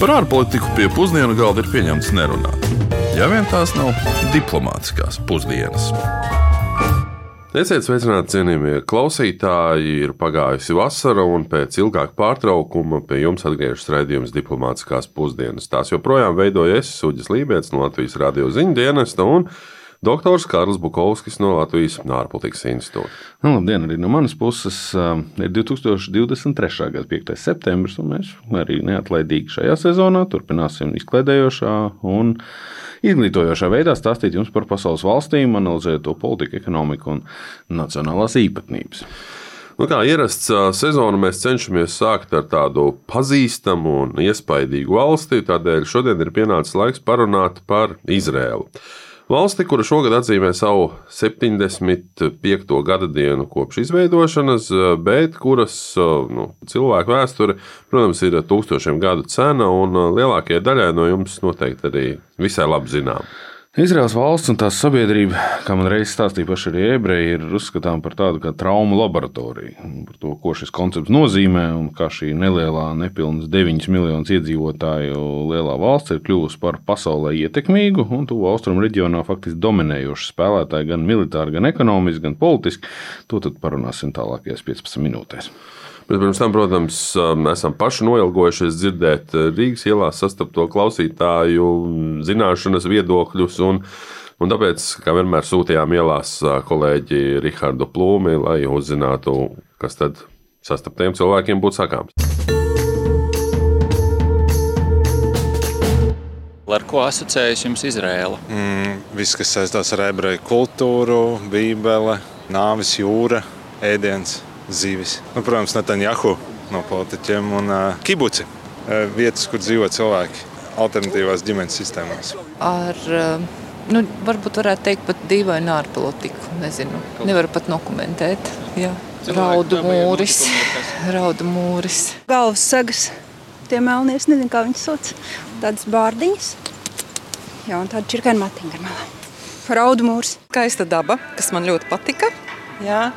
Par ārpolitiku pie pusdienu galda ir pieņemts nerunāt. Ja vien tās nav diplomātiskās pusdienas. Esiet sveicināti, cienījamie klausītāji. Ir pagājusi vasara, un pēc ilgāka pārtraukuma pie jums atgriežas raidījums diplomātiskās pusdienas. Tās joprojām veidoja es, Suģis Lībijams no Latvijas radio ziņu dienesta doktors Kārls Bukovskis no Latvijas ārpolitikas institūta. Nu, labdien, arī no manas puses. Ir 2023. gada 5. septembris, un mēs arī neatlaidīgi šajā sezonā turpināsim izklaidējošā un izglītojošā veidā stāstīt jums par pasaules valstīm, analizēt to politiku, ekonomiku un nacionālās īpatnības. Nu, kā ierasts sezonu, mēs cenšamies sākt ar tādu pazīstamu un iespaidīgu valsti. Tādēļ šodien ir pienācis laiks parunāt par Izrēlu. Valsti, kura šogad atzīmē savu 75. gada dienu kopš izveidošanas, bet kuras nu, cilvēku vēsture, protams, ir tūkstošiem gadu cena un lielākajai daļai no jums noteikti arī visai labi zinām. Izraels valsts un tās sabiedrība, kā man reiz stāstīja paši arī ebreji, ir uzskatāms par tādu kā traumu laboratoriju. Par to, ko šis koncepts nozīmē un kā šī nelielā, nepilnas 9 miljonus iedzīvotāju lielā valsts ir kļuvusi par pasaulē ietekmīgu un tuvu austrumu reģionā faktiski dominējošu spēlētāju gan militāri, gan ekonomiski, gan politiski. To tad parunāsim tālākajās 15 minūtēs. Bet pirms tam, protams, esam paši noilgojušies dzirdēt Rīgas ielās sastapto klausītāju zināšanas viedokļus. Un, un tāpēc, kā vienmēr, sūtījām ielās kolēģi Rihardu Plūmi, lai uzzinātu, kas tad sastaptiem cilvēkiem būtu sakāms. Ar ko asociējas jums Izraela? Mm, viss, kas saistās ar ebreju kultūru, bībeli, nāves jūra, ēdiens zivis. Nu, protams, Netanjahu no politiķiem un uh, kibuci uh, vietas, kur dzīvo cilvēki alternatīvās ģimenes sistēmās. Ar, uh, nu, varbūt varētu teikt pat dīvainu ārpolitiku. Nezinu, nevaru pat dokumentēt. Jā. Raudu mūris, raudu mūris. Galvas sagas, tie melnies, nezinu, kā viņas sauc. Tādas bārdiņas. Jā, un tāda čirkaina matiņa ar melām. Raudu mūris. Skaista daba, kas man ļoti patika. Jā.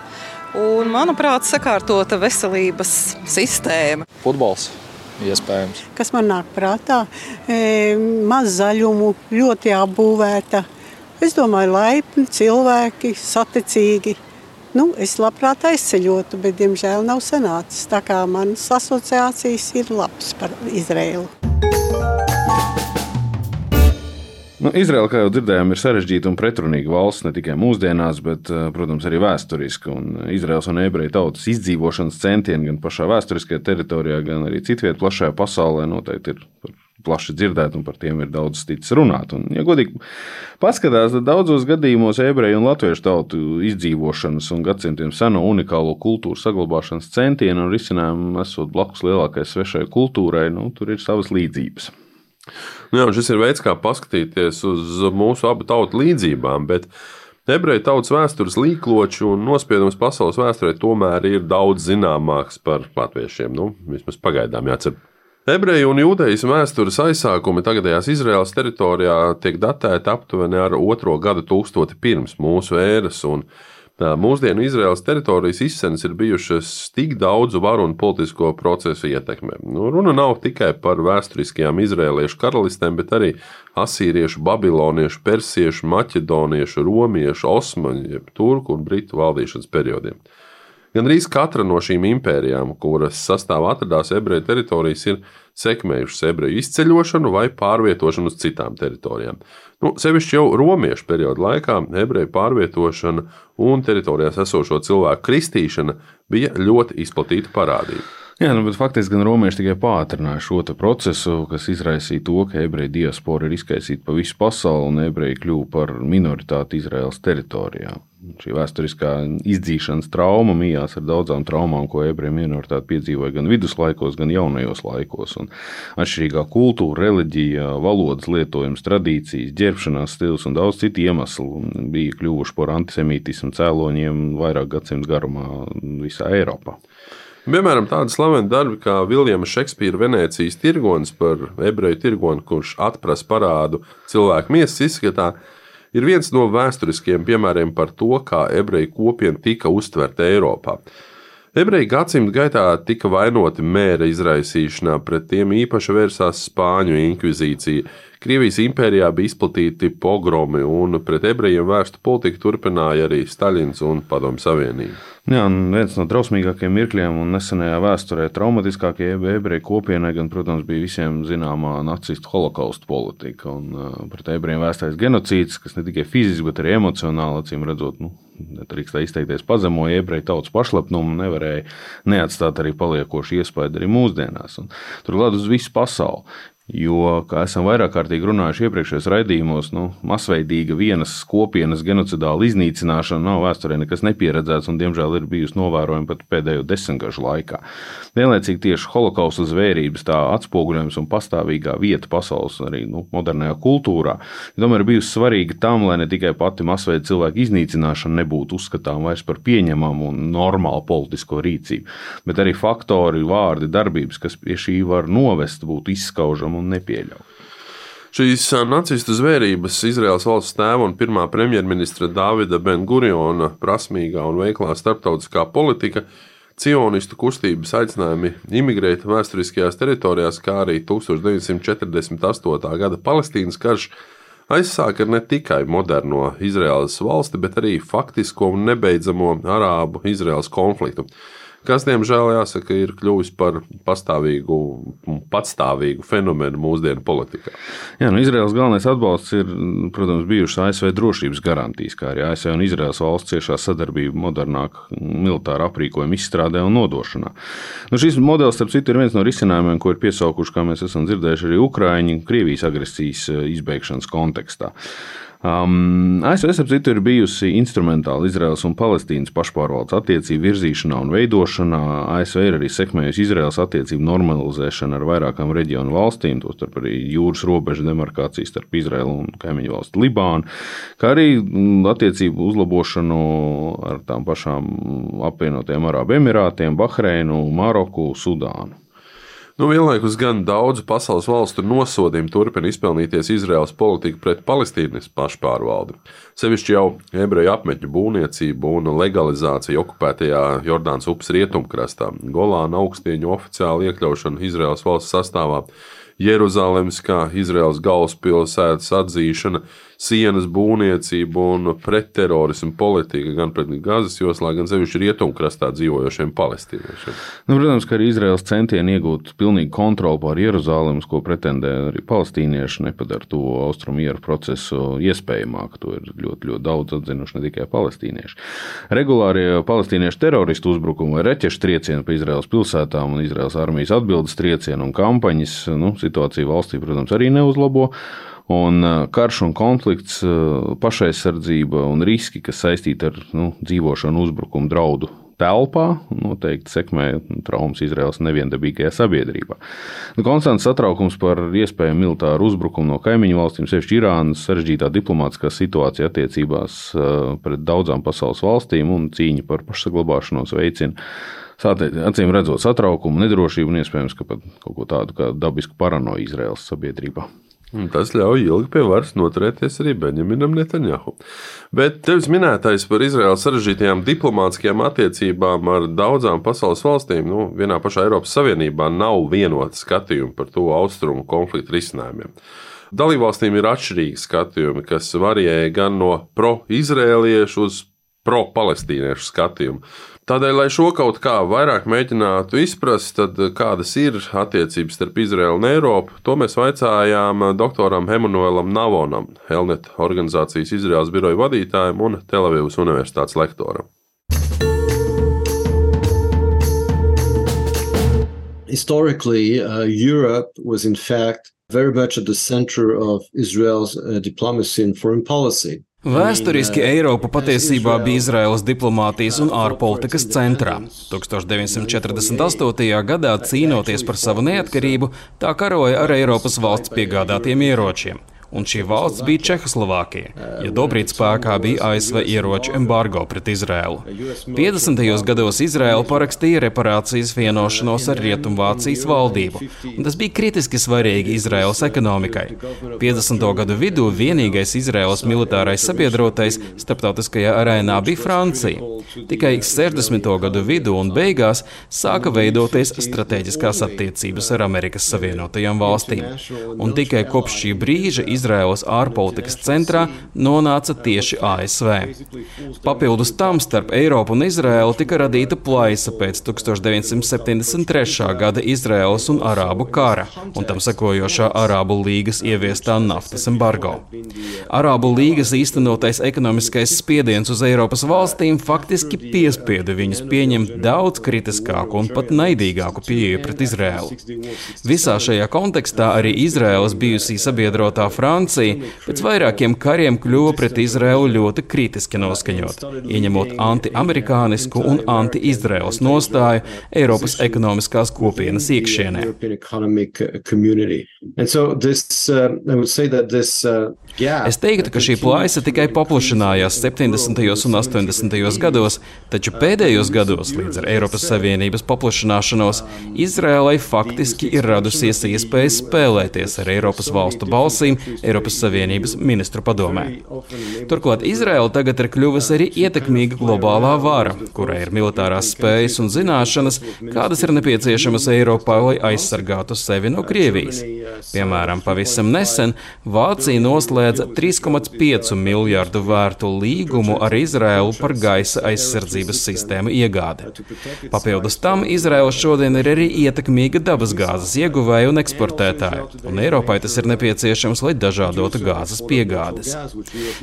Un, manuprāt, sakārtota veselības sistēma. Futbols. Iespējams. Kas man nāk prātā? E, maz zaļumu, ļoti apbūvēta. Es domāju, laipni cilvēki, saticīgi. Nu, es labprāt aizceļotu, bet, diemžēl, nav sanācis. Tā kā manas asociācijas ir labas par Izraēlu. Nu, Izraela, kā jau dzirdējām, ir sarežģīta un pretrunīga valsts ne tikai mūsdienās, bet, eh, protams, arī vēsturiski. Un Izraels un ebreju tautas izdzīvošanas centieni gan pašā vēsturiskajā teritorijā, gan arī citvietā plašajā pasaulē noteikti ir plaši dzirdēti un par tiem ir daudz ticis runāt. Un, ja godīgi paskatās, tad daudzos gadījumos ebreju un latviešu tautu izdzīvošanas un gadsimtiem seno unikālo kultūru saglabāšanas centienu un risinājumu esot blakus lielākajai svešai kultūrai, nu, tur ir savas līdzības. Nu, jā, šis ir veids, kā paskatīties uz mūsu abu tautu līdzībām. Bet ebreju tautas vēstures līkloču un nospiedums pasaules vēsturē tomēr ir daudz zināmāks par latviešiem. Nu, vismaz pagaidām jācer. Ebreju un jūdejas vēstures aizsākumi tagadējās Izraēlas teritorijā tiek datēti aptuveni ar otro gadu tūkstoti pirms mūsu ēras. Un, Mūsdienu Izraels teritorijas izsens ir bijušas tik daudzu varu un politisko procesu ietekmē. Nu, runa nav tikai par vēsturiskajām izrēliešu karalistēm, bet arī asīriešu, babiloniešu, persiešu, maķedoniešu, romiešu, osmaņu, turku un britu valdīšanas periodiem. Gan arī katra no šīm impērijām, kuras sastāvā atradās ebreju teritorijas, ir sekmējušas ebreju izceļošanu vai pārvietošanu uz citām teritorijām. Nu, sevišķi jau romiešu perioda laikā ebreju pārvietošana un teritorijās esošo cilvēku kristīšana bija ļoti izplatīta parādība. Jā, nu, bet faktiski gan romieši tikai pātrināja šo procesu, kas izraisīja to, ka ebreju diaspora ir izkaisīta pa visu pasauli un ebreji kļuva par minoritāti Izraēlas teritorijā. Šī vēsturiskā izdzīšanas trauma mījās ar daudzām traumām, ko ebreju minoritāte piedzīvoja gan viduslaikos, gan jaunajos laikos. Un atšķirīgā kultūra, reliģija, valodas lietojums, tradīcijas, ģērbšanās stils un daudz citu iemeslu bija kļuvuši par antisemītismu cēloņiem vairāk gadsimtu garumā visā Eiropā. Piemēram, tādi slaveni darbi kā Viljama Šekspīra Venecijas tirgonis par ebreju tirgoni, kurš atprasa parādu cilvēku miesas izskatā, ir viens no vēsturiskiem piemēriem par to, kā ebreju kopiena tika uztverta Eiropā. Ebreji gadsimtu gaitā tika vainoti mēra izraisīšanā, pret tiem īpaši vērsās Spāņu inkvizīcija. Krievijas impērijā bija izplatīti pogromi, un pret ebrejiem vērstu politiku turpināja arī Staļins un Padomju Savienība. Jā, viens no drausmīgākajiem mirkļiem un nesenajā vēsturē traumatiskākajai ebreju kopienai, gan, protams, bija visiem zināmā nacistu holokausta politika. Un, pret ebrejiem vērstais genocīds, kas ne tikai fiziski, bet arī emocionāli, acīm redzot, nu, drīkst izteikties, pazemoja ebreju tautas pašlepnumu, nevarēja neatstāt arī paliekošu iespēju arī mūsdienās. Un, turklāt uz visu pasauli. Jo, kā esam vairāk kārtīgi runājuši iepriekšējos raidījumos, nu, masveidīga vienas kopienas genocidāla iznīcināšana nav vēsturē nekas nepieredzēts un, diemžēl, ir bijusi novērojama pat pēdējo desmitgažu laikā. Vienlaicīgi tieši holokausta zvērības tā atspoguļojums un pastāvīgā vieta pasaules arī nu, modernajā kultūrā, tomēr ir bijusi svarīga tam, lai ne tikai pati masveida cilvēku iznīcināšana nebūtu uzskatāma vairs par pieņemamu un normālu politisko rīcību, bet arī faktori, vārdi, darbības, kas pie šī var novest, būtu izskaužami un nepieļaut. Šīs nacistu zvērības Izraels valsts tēva un pirmā premjerministra Dāvida Ben-Guriona prasmīgā un veiklā starptautiskā politika, cionistu kustības aicinājumi imigrēt vēsturiskajās teritorijās, kā arī 1948. gada Palestīnas karš aizsāka ne tikai moderno Izraels valsti, bet arī faktisko un nebeidzamo arābu-Izraels konfliktu kas, diemžēl, jāsaka, ir kļuvis par pastāvīgu, patstāvīgu fenomenu mūsdienu politikā. Jā, nu, Izraels galvenais atbalsts ir, protams, bijušas ASV drošības garantijas, kā arī ASV un Izraels valsts ciešā sadarbība modernāka militāra aprīkojuma izstrādē un nodošanā. Nu, šis modelis, starp citu, ir viens no risinājumiem, ko ir piesaukuši, kā mēs esam dzirdējuši, arī Ukraiņi Krievijas agresijas eh, izbeigšanas kontekstā. Um, ASV citu ir bijusi instrumentāla Izraels un Palestīnas pašpārvaldes attiecību virzīšanā un veidošanā. ASV ir arī sekmējusi Izraels attiecību normalizēšanu ar vairākām reģionu valstīm, tostarp arī jūras robežu demarkācijas starp Izraelu un kaimiņu valsti Libānu, kā arī mm, attiecību uzlabošanu ar tām pašām apvienotajiem Arābu Emirātiem, Bahreinu, Maroku, Sudānu. Nu, vienlaikus gan daudzu pasaules valstu nosodījumu turpina izpelnīties Izraels politika pret Palestīnas pašpārvaldi. Sevišķi jau ebreju apmetņu būvniecību un legalizāciju okupētajā Jordānas upes rietumkrastā, Golāna augstieņu oficiāli iekļaušanu Izraels valsts sastāvā, Jeruzalemes kā Izraels galvaspilsētas atzīšana, sienas būvniecība un pretterorismu politika gan pret Gazas joslā, gan sevišķi rietumkrastā dzīvojošiem palestīniešiem. Nu, protams, ka arī Izraels centieni iegūt pilnīgu kontroli pār Jeruzalemes, ko pretendē arī palestīnieši, nepadara to austrumu mieru procesu iespējamāku. To ir ļoti, ļoti daudz atzinuši ne tikai palestīnieši. Regulārie palestīniešu teroristu uzbrukumi vai reķešu triecieni pa Izraels pilsētām un Izraels armijas atbildes triecienu un kampaņas nu, situācija valstī, protams, arī neuzlabo. Un karš un konflikts, pašaizsardzība un riski, kas saistīti ar nu, dzīvošanu, uzbrukumu, draudu telpā, noteikti sekmē traumas Izraels neviendabīgajā sabiedrībā. Nu, konstants satraukums par iespējamu militāru uzbrukumu no kaimiņu valstīm, sevišķi Irānas sarežģītā diplomātiskā situācija attiecībās pret daudzām pasaules valstīm un cīņa par pašsaglabāšanos veicina. Acīm redzot, satraukumu, nedrošību un iespējams pat kaut ko tādu kā dabisku paranoju Izraels sabiedrībā. Tas ļauj ilgi pie varas noturēties arī Benjaminam Netanjahu. Bet tevis minētais par Izraēlas sarežģītajām diplomātiskajām attiecībām ar daudzām pasaules valstīm, nu, vienā pašā Eiropas Savienībā nav vienota skatījuma par to austrumu konfliktu risinājumiem. Dalībvalstīm ir atšķirīgi skatījumi, kas varēja gan no pro-izrēliešu uz pro-palestīniešu skatījumu. Tādēļ, lai šo kaut kā vairāk mēģinātu izprast, tad kādas ir attiecības starp Izraelu un Eiropu, to mēs vaicājām doktoram Emanuēlam Navonam, Helnet organizācijas Izraels biroja vadītājam un Telavivas universitātes lektoram. Historically, uh, Europe was in fact very much at the center of Israel's uh, diplomacy and foreign policy. Vēsturiski Eiropa patiesībā bija Izraēlas diplomātijas un ārpolitikas centrā. 1948. gadā, cīnoties par savu neatkarību, tā karoja ar Eiropas valsts piegādātiem ieročiem. Un šī valsts bija Čehoslovākija, ja dobrīt spēkā bija ASV ieroču embargo pret Izrēlu. 50. gados Izrēla parakstīja reparācijas vienošanos ar Rietumvācijas valdību, un tas bija kritiski svarīgi Izrēlas ekonomikai. 50. gadu vidū vienīgais Izrēlas militārais sabiedrotais starptautiskajā arēnā bija Francija. Tikai 60. gadu vidū un beigās sāka veidoties strateģiskās attiecības ar Amerikas Savienotajām valstīm. Un tikai kopš šī brīža Izraēlas ārpolitikas centrā nonāca tieši ASV. Papildus tam starp Eiropu un Izraēlu tika radīta plaisa pēc 1973. gada Izraēlas un Arābu kara un tam sekojošā Arābu līgas ieviestā naftas embargo. Arābu līgas īstenotais ekonomiskais spiediens uz Eiropas valstīm faktiski piespieda viņus pieņemt daudz kritiskāku un pat naidīgāku pieeju pret Izraēlu. Visā šajā kontekstā arī Izraēlas bijusī sabiedrotā Francija pēc vairākiem kariem kļuva pret Izraēlu ļoti kritiski noskaņot, ieņemot anti-amerikānisku un anti-Izraēlas nostāju Eiropas ekonomiskās kopienas iekšienē. Es teiktu, ka šī plaisa tikai paplašinājās 70. un 80. gados, taču pēdējos gados, līdz ar Eiropas Savienības paplašināšanos, Izrēlai faktiski ir radusies iespēja spēlēties ar Eiropas valstu balsīm Eiropas Savienības ministru padomē. Turklāt Izrēla tagad ir kļuvusi arī ietekmīga globālā vara, kurai ir militārās spējas un zināšanas, kādas ir nepieciešamas Eiropā, lai aizsargātu sevi no Krievijas. Piemēram, pavisam nesen Vācija noslēdza 3,5 miljārdu vērtu līgumu ar Izraēlu par gaisa aizsardzības sistēmu iegādi. Papildus tam Izraēla šodien ir arī ietekmīga dabasgāzes ieguvēja un eksportētāja, un Eiropai tas ir nepieciešams, lai dažādotu gāzes piegādes.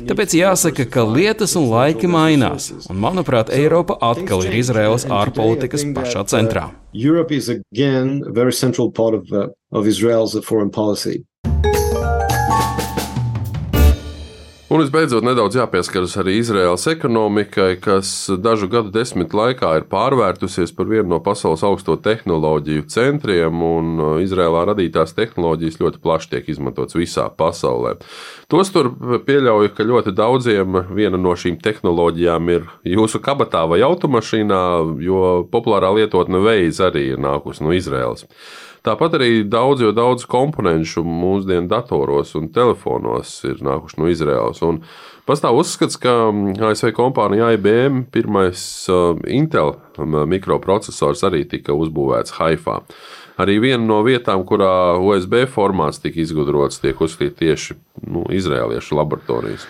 Tāpēc jāsaka, ka lietas un laiki mainās, un manuprāt, Eiropa atkal ir Izraēlas ārpolitikas pašā centrā. Europe is again a very central part of, uh, of Israel's foreign policy. Un visbeidzot, nedaudz jāpieskaras arī Izraēlas ekonomikai, kas dažu gadu desmitu laikā ir pārvērtusies par vienu no pasaules augsto tehnoloģiju centriem, un Izraēlā radītās tehnoloģijas ļoti plaši tiek izmantotas visā pasaulē. Tostur pieļauju, ka ļoti daudziem viena no šīm tehnoloģijām ir jūsu kabatā vai automašīnā, jo populārā lietotne veids arī ir nākusi no Izraēlas. Tāpat arī daudz, jo daudz komponentu mūsdienu datoros un telefonos ir nākuši no Izraēlas. Un pastāv uzskats, ka ASV kompānija IBM pirmais uh, Intel mikroprocessors arī tika uzbūvēts Haifā. Arī viena no vietām, kurā USB formāts tika izgudrots, tiek uzskatīta tieši nu, izrēliešu laboratorijas.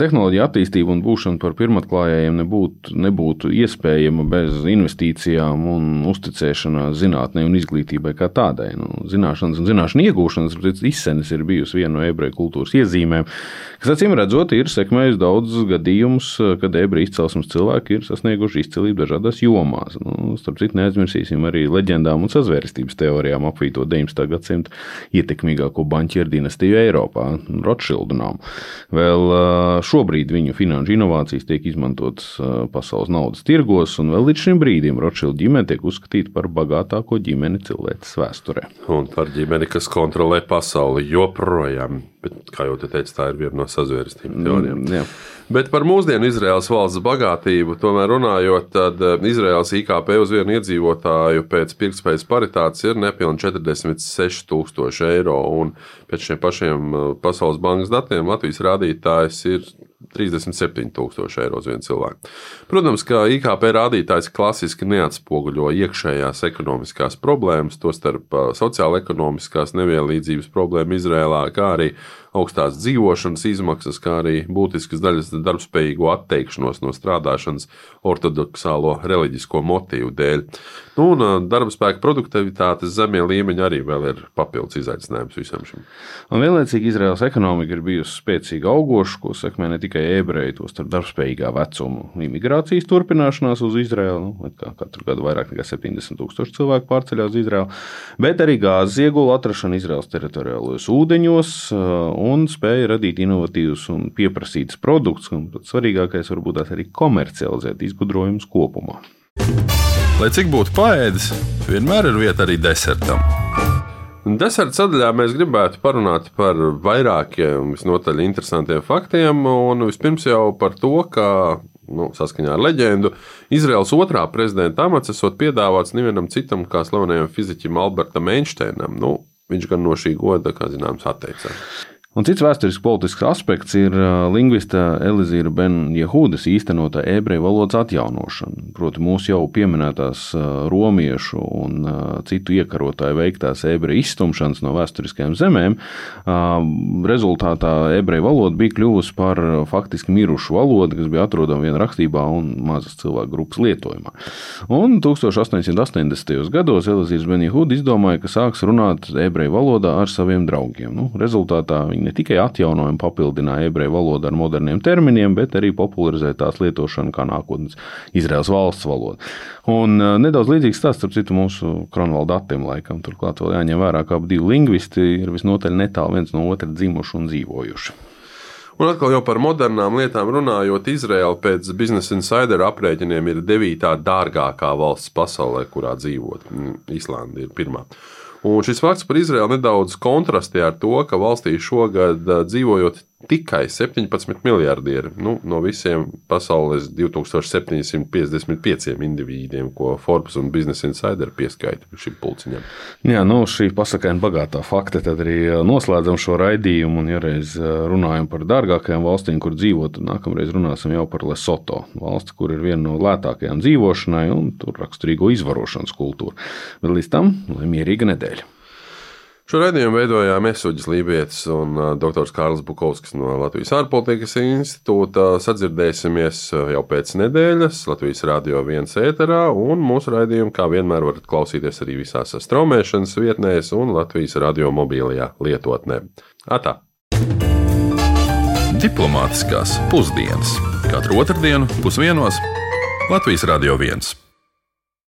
Tehnoloģija attīstība un būšana par pirmatklājējiem nebūtu, nebūtu iespējama bez investīcijām un uzticēšanās zinātnē un izglītībai kā tādai. Nu, zināšanas un zināšanu iegūšanas izsenis ir bijusi viena no ebreju kultūras iezīmēm, kas acīm redzot ir sekmējusi daudzus gadījumus, kad ebreju izcelsmes cilvēki ir sasnieguši izcilību dažādās jomās. Nu, starp citu, neaizmirsīsim arī leģendām un sazvērstības teorijām teorijām apvīto 19. gadsimta ietekmīgāko banķieru dinastiju Eiropā, Rothschildu namu. Vēl šobrīd viņu finanšu inovācijas tiek izmantotas pasaules naudas tirgos, un vēl līdz šim brīdim Rothschildu ģimene tiek uzskatīta par bagātāko ģimeni cilvēces vēsturē. Un par ģimeni, kas kontrolē pasauli joprojām. Bet, kā jau te teicu, tā ir viena no sazvērstības teorijām. Mm, Bet par mūsdienu Izraels valsts bagātību, tomēr runājot, tad Izraels IKP uz vienu iedzīvotāju pēc pirktspējas paritātes ir nepilnīgi 46,000 eiro. Un pēc šiem pašiem Pasaules bankas datiem Latvijas rādītājs ir 37,000 eiro uz vienu cilvēku. Protams, ka IKP rādītājs klasiski neatspoguļo iekšējās ekonomiskās problēmas, tostarp sociāla-ekonomiskās nevienlīdzības problēmu Izrēlā, kā arī augstās dzīvošanas izmaksas, kā arī būtiskas daļas darbspējīgo atteikšanos no strādāšanas ortodoksālo reliģisko motīvu dēļ. Nu, un darba spēka produktivitātes zemie līmeņi arī ir papildus izaicinājums visam šim. Un vienlaicīgi Izraels ekonomika ir bijusi spēcīga augoša, ko sekmē ne tikai ebreji, tos starp darbspējīgā vecuma imigrācijas turpināšanās uz Izraelu, nu, kā katru gadu vairāk nekā 70 tūkstoši cilvēku pārceļās uz Izraelu, bet arī gāzes iegula atrašana Izraels teritoriālajos ūdeņos un spēja radīt inovatīvus un pieprasītus produktus, un pats svarīgākais varbūt tās arī komercializēt izgudrojumus kopumā. Lai cik būtu paēdis, vienmēr ir vieta arī desertam. Deserta sadaļā mēs gribētu parunāt par vairākiem visnotaļ interesantiem faktiem. Un vispirms jau par to, ka nu, saskaņā ar leģendu, Izraels otrā prezidenta amats esot piedāvāts nevienam citam kā slavenajam fiziķim Albertam Einsteinam. Nu, viņš gan no šī goda, kā zināms, atteicās. Un cits vēsturisks politisks aspekts ir lingvista Elizīra Benjehūdas īstenotā ebreju valodas atjaunošana. Proti, mūsu jau pieminētās romiešu un citu iekarotāju veiktās ebreju izstumšanas no vēsturiskajām zemēm. Rezultātā ebreju valoda bija kļuvusi par faktiski mirušu valodu, kas bija atrodama vienā rakstībā un mazas cilvēku grupas lietojumā. Un 1880. gados Elizīrs Benjehūda izdomāja, ka sāks runāt ebreju valodā ar saviem draugiem. Nu, rezultātā viņi ne tikai atjaunoja un papildināja ebreju valodu ar moderniem terminiem, bet arī popularizēja tās lietošanu kā nākotnes Izraels valsts valodu. Un uh, nedaudz līdzīgs stāsts, starp citu, mūsu kronvalda datiem laikam. Turklāt vēl jāņem vērā, ka abi lingvisti ir visnotaļ netālu viens no otra dzimuši un dzīvojuši. Un atkal jau par modernām lietām runājot, Izraela pēc Business Insider aprēķiniem ir devītā dārgākā valsts pasaulē, kurā dzīvot. Īslanda ir pirmā. Un šis fakts par Izraelu nedaudz kontrastē ar to, ka valstī šogad dzīvojot tikai 17 miljardieri nu, no visiem pasaules 2755 indivīdiem, ko Forbes un Business Insider pieskaita šim pulciņam. Jā, nu, šī pasakaina bagātā fakta tad arī noslēdzam šo raidījumu. Un, ja reiz runājam par dārgākajām valstīm, kur dzīvot, nākamreiz runāsim jau par Lesoto, valsti, kur ir viena no lētākajām dzīvošanai un tur raksturīgo izvarošanas kultūru. Bet līdz tam, lai mierīga nedēļa! Šo raidījumu veidojām Esuģis Lībijams un dr. Kārls Bukovskis no Latvijas ārpolitikas institūta. Sadzirdēsimies jau pēc nedēļas Latvijas Rādio 1 ēterā, un mūsu raidījumu, kā vienmēr, varat klausīties arī visās straumēšanas vietnēs un Latvijas radio mobilajā lietotnē. Atā! Diplomātiskās pusdienas katru otrdienu pusdienos Latvijas Rādio 1.